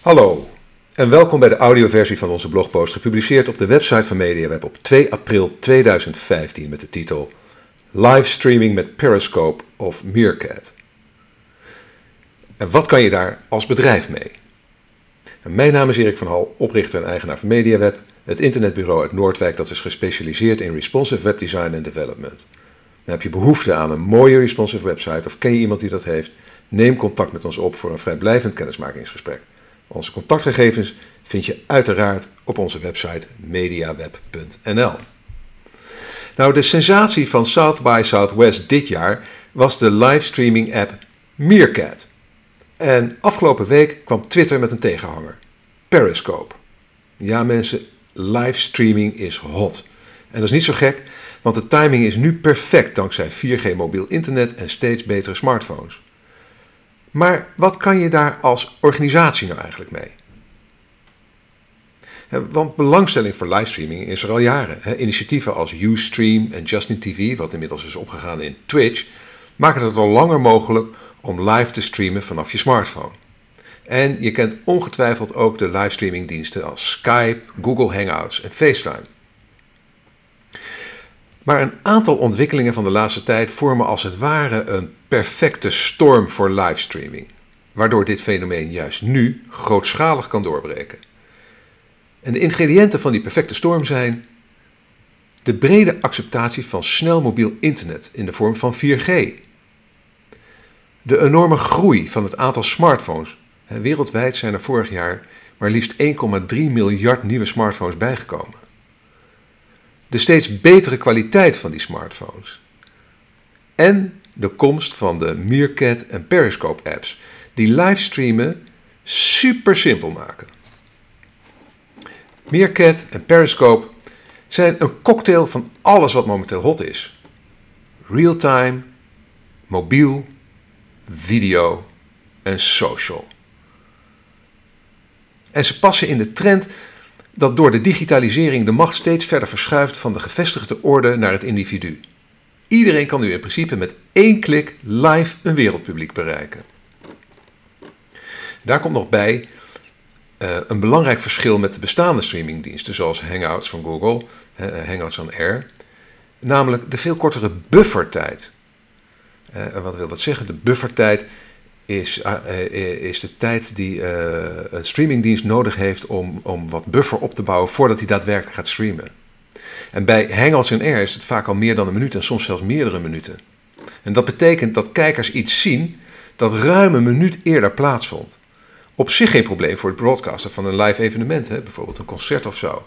Hallo en welkom bij de audioversie van onze blogpost, gepubliceerd op de website van MediaWeb op 2 april 2015 met de titel Livestreaming met Periscope of Meerkat. En wat kan je daar als bedrijf mee? Mijn naam is Erik van Hal, oprichter en eigenaar van MediaWeb, het internetbureau uit Noordwijk dat is gespecialiseerd in responsive webdesign en development. Heb je behoefte aan een mooie responsive website of ken je iemand die dat heeft? Neem contact met ons op voor een vrijblijvend kennismakingsgesprek. Onze contactgegevens vind je uiteraard op onze website mediaweb.nl. Nou, de sensatie van South by Southwest dit jaar was de livestreaming app Meerkat. En afgelopen week kwam Twitter met een tegenhanger: Periscope. Ja, mensen, livestreaming is hot. En dat is niet zo gek, want de timing is nu perfect dankzij 4G mobiel internet en steeds betere smartphones. Maar wat kan je daar als organisatie nou eigenlijk mee? Want belangstelling voor livestreaming is er al jaren. Initiatieven als Ustream en Justin TV, wat inmiddels is opgegaan in Twitch, maken het al langer mogelijk om live te streamen vanaf je smartphone. En je kent ongetwijfeld ook de livestreamingdiensten als Skype, Google Hangouts en FaceTime. Maar een aantal ontwikkelingen van de laatste tijd vormen als het ware een perfecte storm voor livestreaming, waardoor dit fenomeen juist nu grootschalig kan doorbreken. En de ingrediënten van die perfecte storm zijn de brede acceptatie van snel mobiel internet in de vorm van 4G, de enorme groei van het aantal smartphones. Wereldwijd zijn er vorig jaar maar liefst 1,3 miljard nieuwe smartphones bijgekomen de steeds betere kwaliteit van die smartphones. En de komst van de Meerkat en Periscope apps, die livestreamen super simpel maken. Meerkat en Periscope zijn een cocktail van alles wat momenteel hot is. Real-time, mobiel, video en social. En ze passen in de trend dat door de digitalisering de macht steeds verder verschuift van de gevestigde orde naar het individu. Iedereen kan nu in principe met één klik live een wereldpubliek bereiken. Daar komt nog bij uh, een belangrijk verschil met de bestaande streamingdiensten, zoals Hangouts van Google, uh, Hangouts on Air, namelijk de veel kortere buffertijd. Uh, wat wil dat zeggen? De buffertijd is, uh, is de tijd die uh, een streamingdienst nodig heeft om, om wat buffer op te bouwen voordat hij daadwerkelijk gaat streamen. En bij Hangouts in Air is het vaak al meer dan een minuut en soms zelfs meerdere minuten. En dat betekent dat kijkers iets zien dat ruim een minuut eerder plaatsvond. Op zich geen probleem voor het broadcasten van een live evenement, hè, bijvoorbeeld een concert of zo.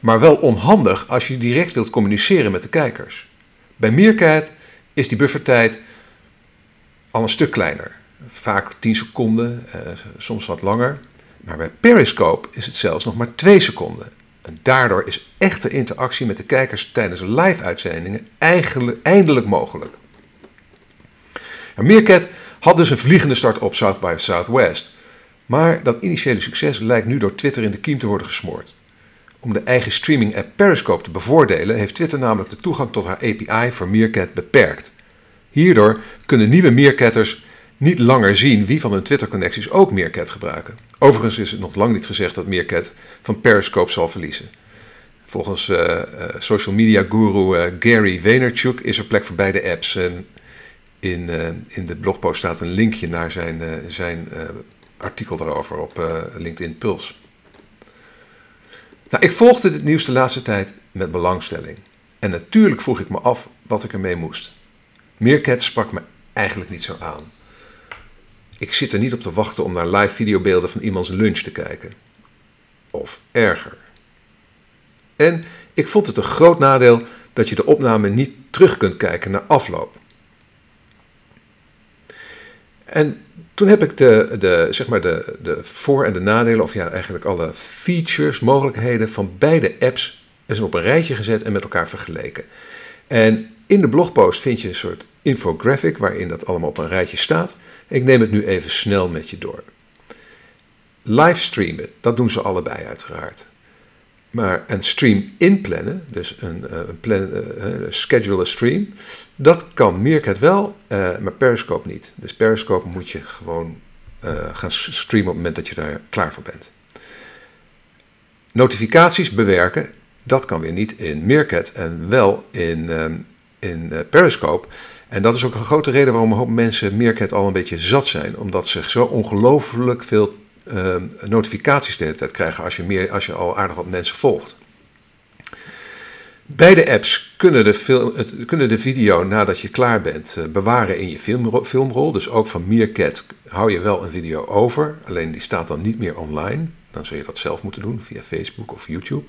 Maar wel onhandig als je direct wilt communiceren met de kijkers. Bij Meerkat is die buffertijd al een stuk kleiner vaak 10 seconden, uh, soms wat langer. Maar bij Periscope is het zelfs nog maar 2 seconden. En daardoor is echte interactie met de kijkers tijdens live-uitzendingen eindelijk mogelijk. Meerkat had dus een vliegende start op South by Southwest. Maar dat initiële succes lijkt nu door Twitter in de kiem te worden gesmoord. Om de eigen streaming-app Periscope te bevoordelen, heeft Twitter namelijk de toegang tot haar API voor Meerkat beperkt. Hierdoor kunnen nieuwe Meerkatters niet langer zien wie van hun Twitter-connecties ook Meerkat gebruiken. Overigens is het nog lang niet gezegd dat Meerkat van Periscope zal verliezen. Volgens uh, uh, social media guru uh, Gary Vaynerchuk is er plek voor beide apps. En in, in de blogpost staat een linkje naar zijn, zijn artikel daarover op LinkedIn Pulse. Nou, ik volgde dit nieuws de laatste tijd met belangstelling. En natuurlijk vroeg ik me af wat ik ermee moest. Meerkat sprak me eigenlijk niet zo aan. Ik zit er niet op te wachten om naar live videobeelden van iemands lunch te kijken. Of erger. En ik vond het een groot nadeel dat je de opname niet terug kunt kijken na afloop. En toen heb ik de, de, zeg maar de, de voor- en de nadelen, of ja, eigenlijk alle features, mogelijkheden van beide apps eens op een rijtje gezet en met elkaar vergeleken. En in de blogpost vind je een soort infographic waarin dat allemaal op een rijtje staat. Ik neem het nu even snel met je door. Livestreamen, dat doen ze allebei uiteraard. Maar een stream inplannen, dus een, eh, een, plan, uh, schedule a stream, dat kan Meerkat wel, uh, maar Periscope niet. Dus Periscope moet je gewoon gaan streamen op het moment dat je daar klaar voor bent. Notificaties bewerken, dat kan weer niet in Meerkat en wel in, ehm, in Periscope. En dat is ook een grote reden waarom een hoop mensen Meerkat al een beetje zat zijn. Omdat ze zo ongelooflijk veel uh, notificaties de hele tijd krijgen als je, meer, als je al aardig wat mensen volgt. Beide apps kunnen de, film, het, kunnen de video nadat je klaar bent uh, bewaren in je film, filmrol. Dus ook van Meerkat hou je wel een video over. Alleen die staat dan niet meer online. Dan zul je dat zelf moeten doen via Facebook of YouTube.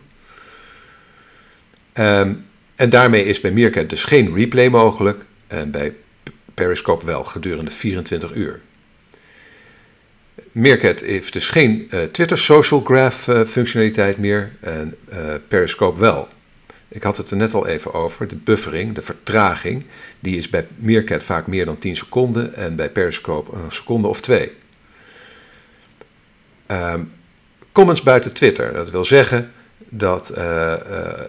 Um, en daarmee is bij Meerkat dus geen replay mogelijk. En bij Periscope wel gedurende 24 uur. Meerkat heeft dus geen uh, Twitter social graph uh, functionaliteit meer en Periscope wel. Ik had het er net al even over, de buffering, de vertraging, die is bij Meerkat vaak meer dan 10 seconden en bij Periscope een seconde of twee. Um, comments buiten Twitter, dat wil zeggen dat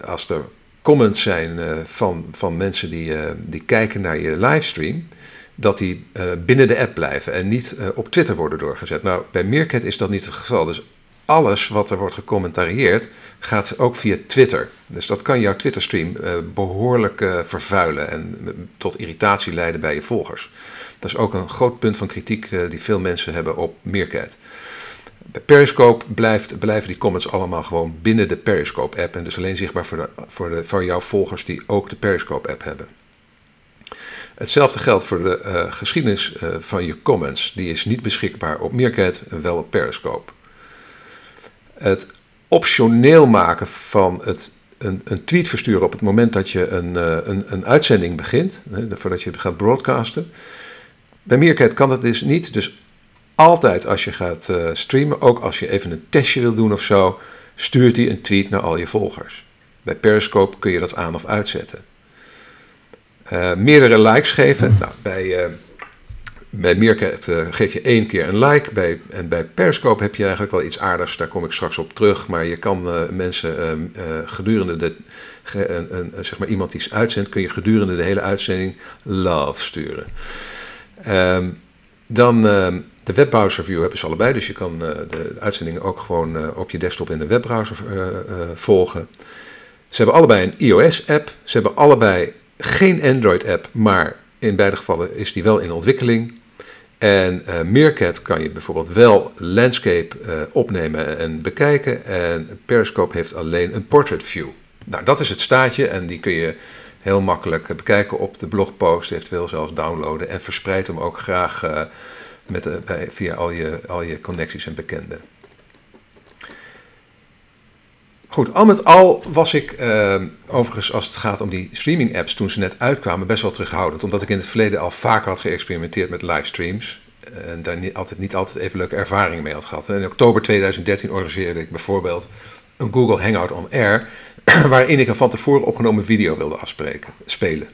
als er comments zijn van, van mensen die, die kijken naar je livestream, dat die uh, binnen de app blijven en niet op Twitter worden doorgezet. Nou, bij Meerkat is dat niet het geval. Dus alles wat er wordt gecommentarieerd gaat ook via Twitter. Dus dat kan jouw Twitter-stream behoorlijk vervuilen en tot irritatie leiden bij je volgers. Dat is ook een groot punt van kritiek die veel mensen hebben op Meerkat. Bij Periscope blijft, blijven die comments allemaal gewoon binnen de Periscope-app en dus alleen zichtbaar voor, voor, de, voor jouw volgers die ook de Periscope-app hebben. Hetzelfde geldt voor de uh, geschiedenis uh, van je comments. Die is niet beschikbaar op Meerkat en wel op Periscope. Het optioneel maken van het, een, een tweet versturen op het moment dat je een, uh, een, een uitzending begint, hè, voordat je gaat broadcasten. Bij Meerkat kan dat dus niet. Dus altijd als je gaat streamen, ook als je even een testje wil doen of zo, stuurt hij een tweet naar al je volgers. Bij Periscope kun je dat aan of uitzetten. Uh, meerdere likes geven. Nou, bij, uh, bij Meerkat geef je één keer een like. Bij, en bij Periscope heb je eigenlijk wel iets aardigs. Daar kom ik straks op terug. Maar je kan mensen ehm, gedurende de. een, een, zeg maar iemand die is uitzendt, kun je gedurende de hele uitzending love sturen. Um, dan ehm, de webbrowser view hebben ze allebei. Dus je kan de uitzendingen ook gewoon op je desktop in de webbrowser volgen. Ze hebben allebei een iOS-app. Ze hebben allebei geen Android-app, maar in beide gevallen is die wel in ontwikkeling. En uh, Meerkat kan je bijvoorbeeld wel landscape opnemen en bekijken. En Periscope heeft alleen een portrait view. Nou, dat is het staatje en die kun je heel makkelijk bekijken op de blogpost, eventueel zelfs downloaden. En verspreid hem ook graag met, bij, via al je, al je connecties en bekenden. Goed, al met al was ik uh, overigens als het gaat om die streaming apps toen ze net uitkwamen best wel terughoudend. Omdat ik in het verleden al vaak had geëxperimenteerd met livestreams. En daar niet altijd, niet altijd even leuke ervaringen mee had gehad. In oktober 2013 organiseerde ik bijvoorbeeld een Google Hangout on Air. waarin ik een van tevoren opgenomen video wilde afspreken, spelen.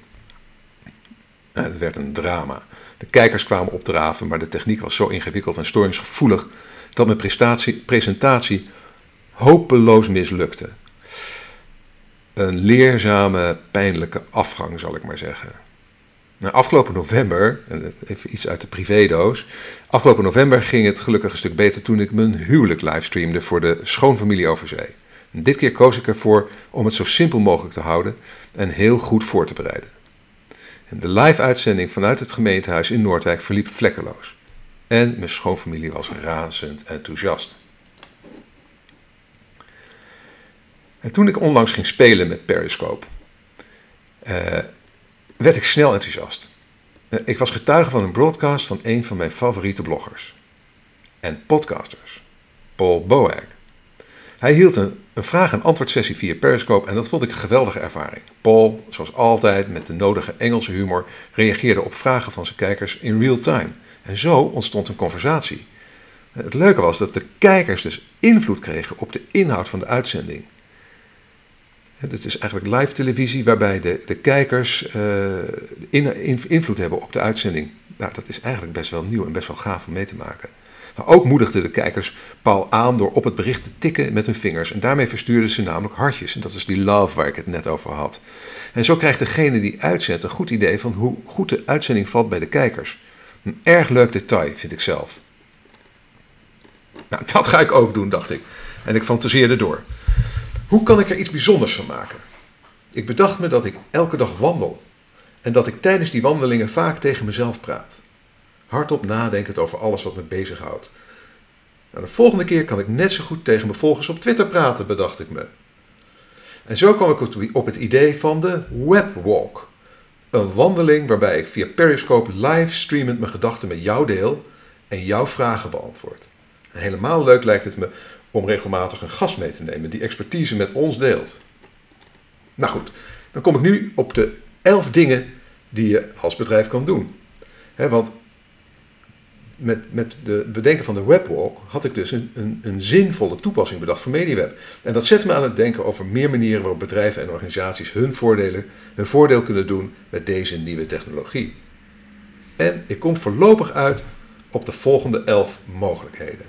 En het werd een drama. De kijkers kwamen opdraven, maar de techniek was zo ingewikkeld en storingsgevoelig dat mijn presentatie, hopeloos mislukte. Een leerzame, pijnlijke afgang, zal ik maar zeggen. Nou, afgelopen november, even iets uit de privédoos. Afgelopen november ging het gelukkig een stuk beter toen ik mijn huwelijk livestreamde voor de schoonfamilie over zee. dit keer koos ik ervoor om het zo simpel mogelijk te houden en heel goed voor te bereiden. En de live-uitzending vanuit het gemeentehuis in Noordwijk verliep vlekkeloos. En mijn schoonfamilie was razend enthousiast. En toen ik onlangs ging spelen met Periscope, uh, werd ik snel enthousiast. Uh, ik was getuige van een broadcast van een van mijn favoriete bloggers en podcasters, Paul Boag. Hij hield een, een vraag- en antwoordsessie via Periscope en dat vond ik een geweldige ervaring. Paul, zoals altijd met de nodige Engelse humor, reageerde op vragen van zijn kijkers in real time. En zo ontstond een conversatie. Het leuke was dat de kijkers dus invloed kregen op de inhoud van de uitzending. Het is eigenlijk live televisie waarbij de, de kijkers uh, in, invloed hebben op de uitzending. Nou, dat is eigenlijk best wel nieuw en best wel gaaf om mee te maken. Ook moedigden de kijkers Paul aan door op het bericht te tikken met hun vingers. En daarmee verstuurden ze namelijk hartjes. En dat is die love waar ik het net over had. En zo krijgt degene die uitzendt een goed idee van hoe goed de uitzending valt bij de kijkers. Een erg leuk detail, vind ik zelf. Nou, dat ga ik ook doen, dacht ik. En ik fantaseerde door. Hoe kan ik er iets bijzonders van maken? Ik bedacht me dat ik elke dag wandel. En dat ik tijdens die wandelingen vaak tegen mezelf praat. Hardop nadenkend over alles wat me bezighoudt. Nou, de volgende keer kan ik net zo goed tegen mijn volgers op Twitter praten, bedacht ik me. En zo kwam ik op het idee van de Webwalk. Een wandeling waarbij ik via Periscope live streamend mijn gedachten met jou deel en jouw vragen beantwoord. Helemaal leuk lijkt het me om regelmatig een gast mee te nemen die expertise met ons deelt. Nou goed, dan kom ik nu op de 11 dingen die je als bedrijf kan doen. want met, met de bedenken van de webwalk had ik dus een, een, een, zinvolle toepassing bedacht voor MediaWeb. En dat zet me aan het denken over meer manieren waarop bedrijven en organisaties hun, voordelen, hun voordeel kunnen doen met deze nieuwe technologie. En ik kom voorlopig uit op de volgende 11 mogelijkheden.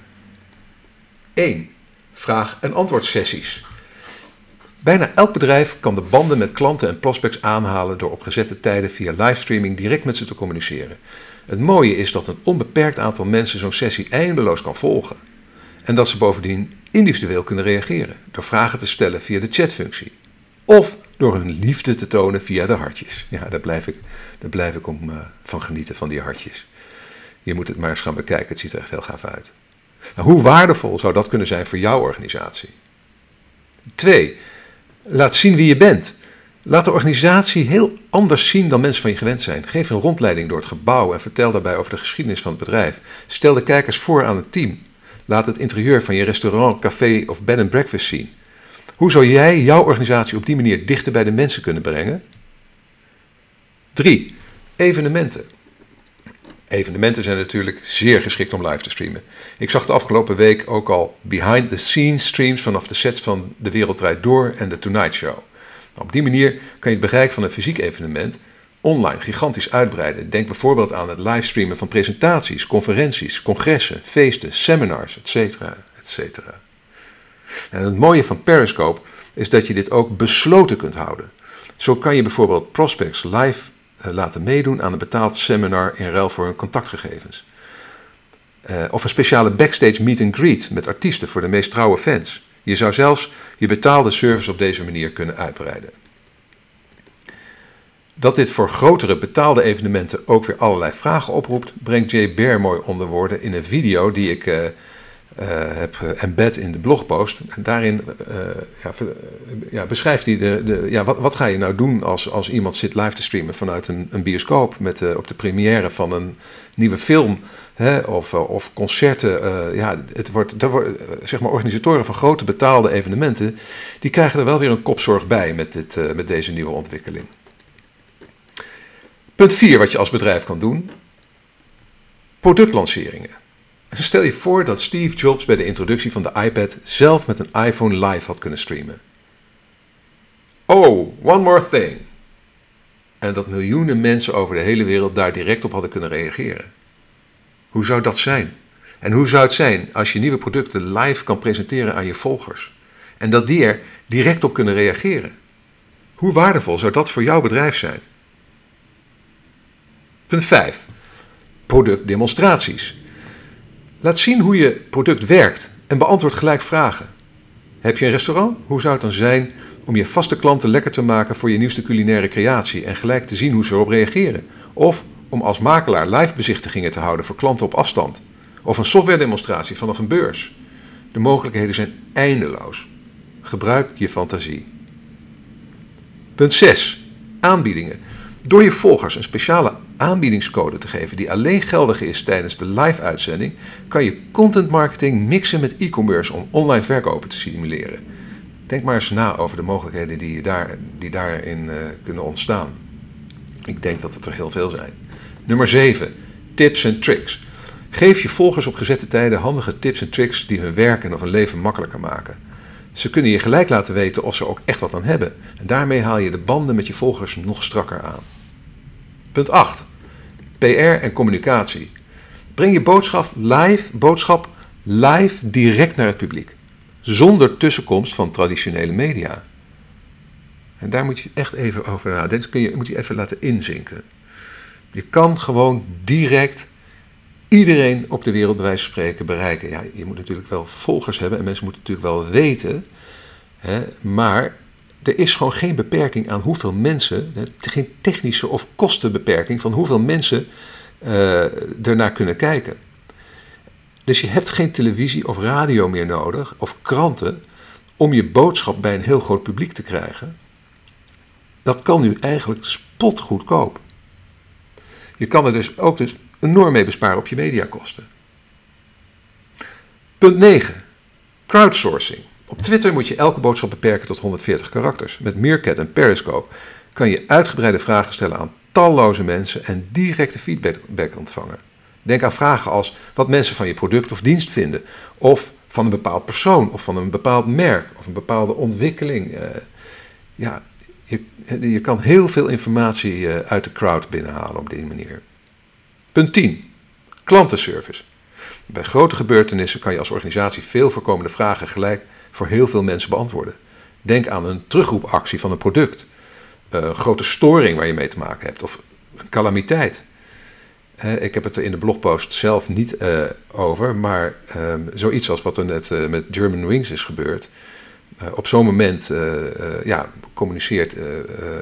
1. Vraag- en antwoordsessies. Bijna elk bedrijf kan de banden met klanten en prospects aanhalen door op gezette tijden via livestreaming direct met ze te communiceren. Het mooie is dat een onbeperkt aantal mensen zo'n sessie eindeloos kan volgen. En dat ze bovendien individueel kunnen reageren door vragen te stellen via de chatfunctie. Of door hun liefde te tonen via de hartjes. Ja, daar blijf ik, daar blijf ik om uh, van genieten, van die hartjes. Je moet het maar eens gaan bekijken, het ziet er echt heel gaaf uit. Nou, hoe waardevol zou dat kunnen zijn voor jouw organisatie? Twee, laat zien wie je bent. Laat de organisatie heel anders zien dan mensen van je gewend zijn. Geef een rondleiding door het gebouw en vertel daarbij over de geschiedenis van het bedrijf. Stel de kijkers voor aan het team. Laat het interieur van je restaurant, café of bed and breakfast zien. Hoe zou jij jouw organisatie op die manier dichter bij de mensen kunnen brengen? 3. Evenementen. Evenementen zijn natuurlijk zeer geschikt om live te streamen. Ik zag de afgelopen week ook al behind-the-scenes streams vanaf de sets van De Wereld Door en The Tonight Show. Op die manier kan je het bereik van een fysiek evenement online gigantisch uitbreiden. Denk bijvoorbeeld aan het livestreamen van presentaties, conferenties, congressen, feesten, seminars, etc. etc. En het mooie van Periscope is dat je dit ook besloten kunt houden. Zo kan je bijvoorbeeld prospects live eh, laten meedoen aan een betaald seminar in ruil voor hun contactgegevens. Uh, of een speciale backstage meet and greet met artiesten voor de meest trouwe fans. Je zou zelfs je betaalde service op deze manier kunnen uitbreiden. Dat dit voor grotere betaalde evenementen ook weer allerlei vragen oproept, brengt Jay Bear mooi onder woorden in een video die ik uh, heb embed in de blogpost. En daarin uh, ja, ja, beschrijft hij de, de, ja, wat, wat ga je nou doen als, als iemand zit live te streamen vanuit een, een bioscoop met, op de première van een nieuwe film Hè, of, eh, of concerten. Ja, het wordt, wordt, eh, zeg maar, organisatoren van grote betaalde evenementen. die krijgen er wel weer een kopzorg bij met, dit, met deze nieuwe ontwikkeling. Punt 4 wat je als bedrijf kan doen: productlanceringen. Stel je voor dat Steve Jobs bij de introductie van de iPad zelf met een iPhone live had kunnen streamen. Oh, one more thing. En dat miljoenen mensen over de hele wereld daar direct op hadden kunnen reageren. Hoe zou dat zijn? En hoe zou het zijn als je nieuwe producten live kan presenteren aan je volgers? En dat die er direct op kunnen reageren? Hoe waardevol zou dat voor jouw bedrijf zijn? Punt 5. Productdemonstraties. Laat zien hoe je product werkt en beantwoord gelijk vragen. Heb je een restaurant? Hoe zou het dan zijn om je vaste klanten lekker te maken voor je nieuwste culinaire creatie en gelijk te zien hoe ze erop reageren? Of om als makelaar live bezichtigingen te houden voor klanten op afstand. Of een software demonstratie vanaf een beurs. De mogelijkheden zijn eindeloos. Gebruik je fantasie. Punt 6. Aanbiedingen. Door je volgers een speciale aanbiedingscode te geven die alleen geldig is tijdens de live-uitzending, kan je content marketing mixen met e-commerce om online verkopen te simuleren. Denk maar eens na over de mogelijkheden die, daar, die daarin uh, kunnen ontstaan. Ik denk dat het er heel veel zijn. Nummer 7. Tips en tricks. Geef je volgers op gezette tijden handige tips en tricks die hun werk en of hun leven makkelijker maken. Ze kunnen je gelijk laten weten of ze ook echt wat aan hebben. En daarmee haal je de banden met je volgers nog strakker aan. Punt 8. PR en communicatie. Breng je boodschap live, boodschap live direct naar het publiek. Zonder tussenkomst van traditionele media. En daar moet je echt even over nadenken. Dat kun je, moet je even laten inzinken. Je kan gewoon direct iedereen op de wereld bij wijze van spreken bereiken. Ja, je moet natuurlijk wel volgers hebben en mensen moeten natuurlijk wel weten. Hè, maar er is gewoon geen beperking aan hoeveel mensen, geen technische of kostenbeperking van hoeveel mensen uh, ernaar kunnen kijken. Dus je hebt geen televisie of radio meer nodig, of kranten, om je boodschap bij een heel groot publiek te krijgen. Dat kan nu eigenlijk spotgoedkoop. Je kan er dus ook dus enorm mee besparen op je mediakosten. Punt 9. Crowdsourcing. Op Twitter moet je elke boodschap beperken tot 140 karakters. Met Meerkat en Periscope kan je uitgebreide vragen stellen aan talloze mensen en directe feedback ontvangen. Denk aan vragen als wat mensen van je product of dienst vinden, of van een bepaald persoon, of van een bepaald merk, of een bepaalde ontwikkeling. Uh, ja, je, je, kan heel veel informatie uh, uit de crowd binnenhalen op die manier. Punt 10. Klantenservice. Bij grote gebeurtenissen kan je als organisatie veel voorkomende vragen gelijk voor heel veel mensen beantwoorden. Denk aan een terugroepactie van een product, eh, een grote storing waar je mee te maken hebt, of een calamiteit. ik heb het er in de blogpost zelf niet uh, over, maar um, zoiets als wat er net uh, met German Wings is gebeurd. op zo'n moment ja, communiceert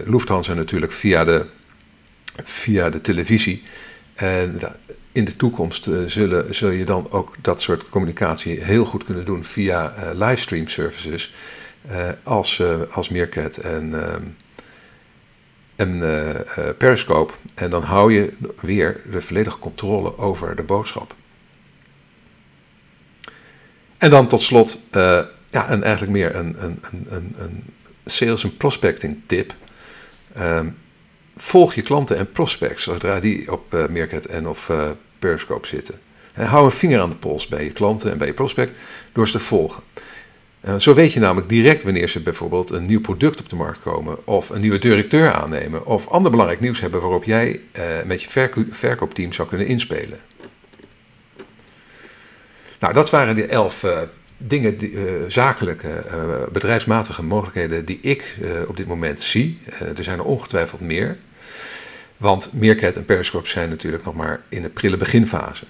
Lufthansa natuurlijk via de, via de televisie. En in de toekomst uh, zullen, zul je dan ook dat soort communicatie heel goed kunnen doen via uh, livestream services uh, als, als Meerkat en, en Periscope. En dan hou je weer de volledige controle over de boodschap. En dan tot slot, ja, en eigenlijk meer een, een, een, een sales- en prospecting tip. Um, volg je klanten en prospects zodra die op uh, Meerkat en of uh, Periscope zitten. En hou een vinger aan de pols bij je klanten en bij je prospect door ze te volgen. Uh, zo weet je namelijk direct wanneer ze bijvoorbeeld een nieuw product op de markt komen, of een nieuwe directeur aannemen, of ander belangrijk nieuws hebben waarop jij met je verko verkoopteam zou kunnen inspelen. Nou, dat waren de elf dingen, uh, zakelijke, uh, bedrijfsmatige mogelijkheden die ik uh, op dit moment zie. er zijn er ongetwijfeld meer. Want Meerkat en Periscope zijn natuurlijk nog maar in de prille beginfase.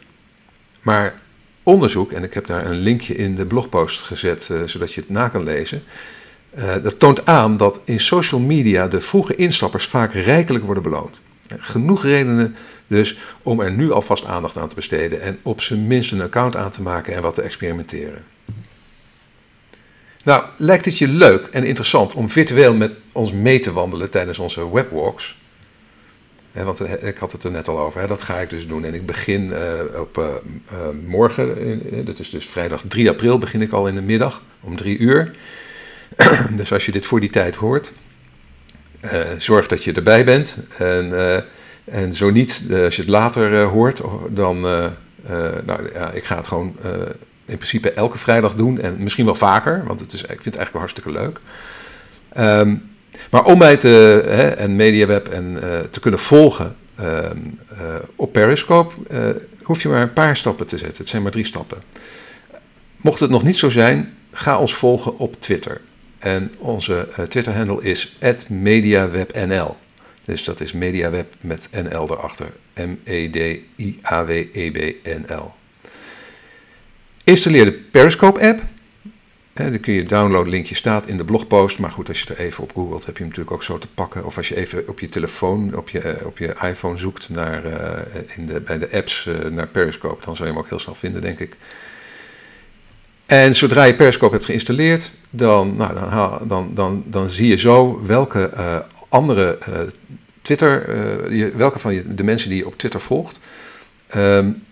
Maar onderzoek, en ik heb daar een linkje in de blogpost gezet, zodat je het na kan lezen. dat toont aan dat in social media de vroege instappers vaak rijkelijk worden beloond. Genoeg redenen dus om er nu alvast aandacht aan te besteden en op zijn minst een account aan te maken en wat te experimenteren. Nou, lijkt het je leuk en interessant om virtueel met ons mee te wandelen tijdens onze webwalks? want eh, ik had het er net al over, dat ga ik dus doen. En ik begin uh, op uh, morgen, dat is dus vrijdag 3 april, begin ik al in de middag om 3 uur. dus als je dit voor die tijd hoort, zorg dat je erbij bent. En, en zo niet, als je het later hoort, dan, nou ja, ik ga het gewoon in principe elke vrijdag doen en misschien wel vaker, want het is, ik vind het eigenlijk wel hartstikke leuk. Um, maar om mij te, hè, en MediaWeb en, uh, te kunnen volgen uh, uh, op Periscope, eh, hoef je maar een paar stappen te zetten. Het zijn maar drie stappen. Mocht het nog niet zo zijn, ga ons volgen op Twitter. En onze Twitter-handle is @mediawebnl. Dus dat is MediaWeb met NL erachter. M-E-D-I-A-W-E-B-N-L. Installeer de Periscope-app. Dan kun je downloaden, linkje staat in de blogpost. Maar goed, als je er even op googelt, heb je hem natuurlijk ook zo te pakken. Of als je even op je telefoon, op je, eh, op je iPhone zoekt naar, uh, in de, bij de apps naar Periscope, dan zal je hem ook heel snel vinden, denk ik. En zodra je Periscope hebt geïnstalleerd, dan, nou, dan, dan, dan, dan zie je zo welke andere Twitter, welke van je, de mensen die je op Twitter volgt, um,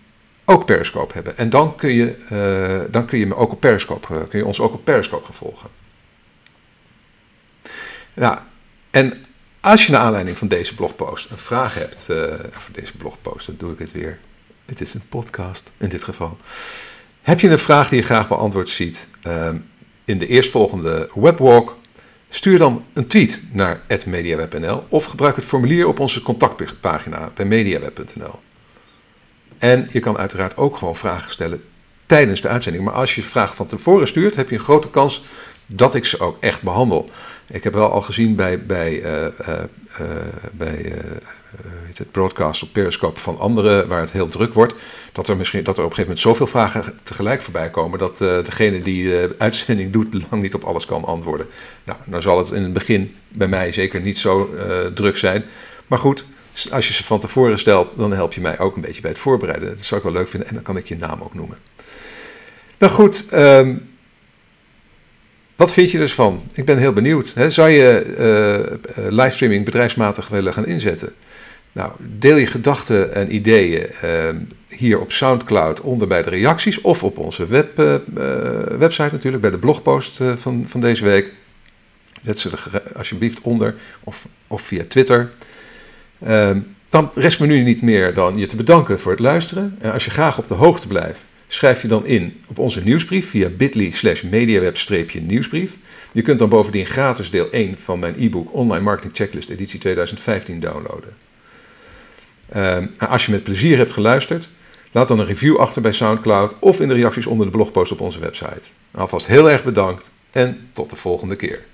ook Periscope hebben. En dan kun je, uh, dan kun je me ook op Periscope, uh, kun je ons ook op Periscope gaan volgen. Nou, en als je naar aanleiding van deze blogpost een vraag hebt, uh, voor deze blogpost, dan doe ik het weer. Het is een podcast in dit geval. Heb je een vraag die je graag beantwoord ziet uh, in de eerstvolgende webwalk? Stuur dan een tweet naar mediaweb.nl of gebruik het formulier op onze contactpagina bij mediaweb.nl. En je kan uiteraard ook gewoon vragen stellen tijdens de uitzending. Maar als je vragen van tevoren stuurt, heb je een grote kans dat ik ze ook echt behandel. Ik heb wel al gezien bij, bij, uh, uh, bij het broadcast op Periscope van anderen, waar het heel druk wordt, dat er, misschien, dat er op een gegeven moment zoveel vragen tegelijk voorbij komen dat degene die de uitzending doet lang niet op alles kan antwoorden. Nou, dan zal het in het begin bij mij zeker niet zo druk zijn. Maar goed, als je ze van tevoren stelt, dan help je mij ook een beetje bij het voorbereiden. Dat zou ik wel leuk vinden en dan kan ik je naam ook noemen. Nou goed, um, wat vind je dus van? Ik ben heel benieuwd. Hè? Zou je uh, livestreaming bedrijfsmatig willen gaan inzetten? Nou, deel je gedachten en ideeën uh, hier op SoundCloud onder bij de reacties of op onze web, uh, website natuurlijk, bij de blogpost van, van deze week. Zet ze er alsjeblieft onder of, of via Twitter. Ehm, dan rest me nu niet meer dan je te bedanken voor het luisteren. En als je graag op de hoogte blijft, schrijf je dan in op onze nieuwsbrief via bit.ly slash mediaweb-nieuwsbrief. Je kunt dan bovendien gratis deel 1 van mijn e-book Online Marketing Checklist editie 2015 downloaden. Um, als je met plezier hebt geluisterd, laat dan een review achter bij SoundCloud of in de reacties onder de blogpost op onze website. Alvast heel erg bedankt en tot de volgende keer.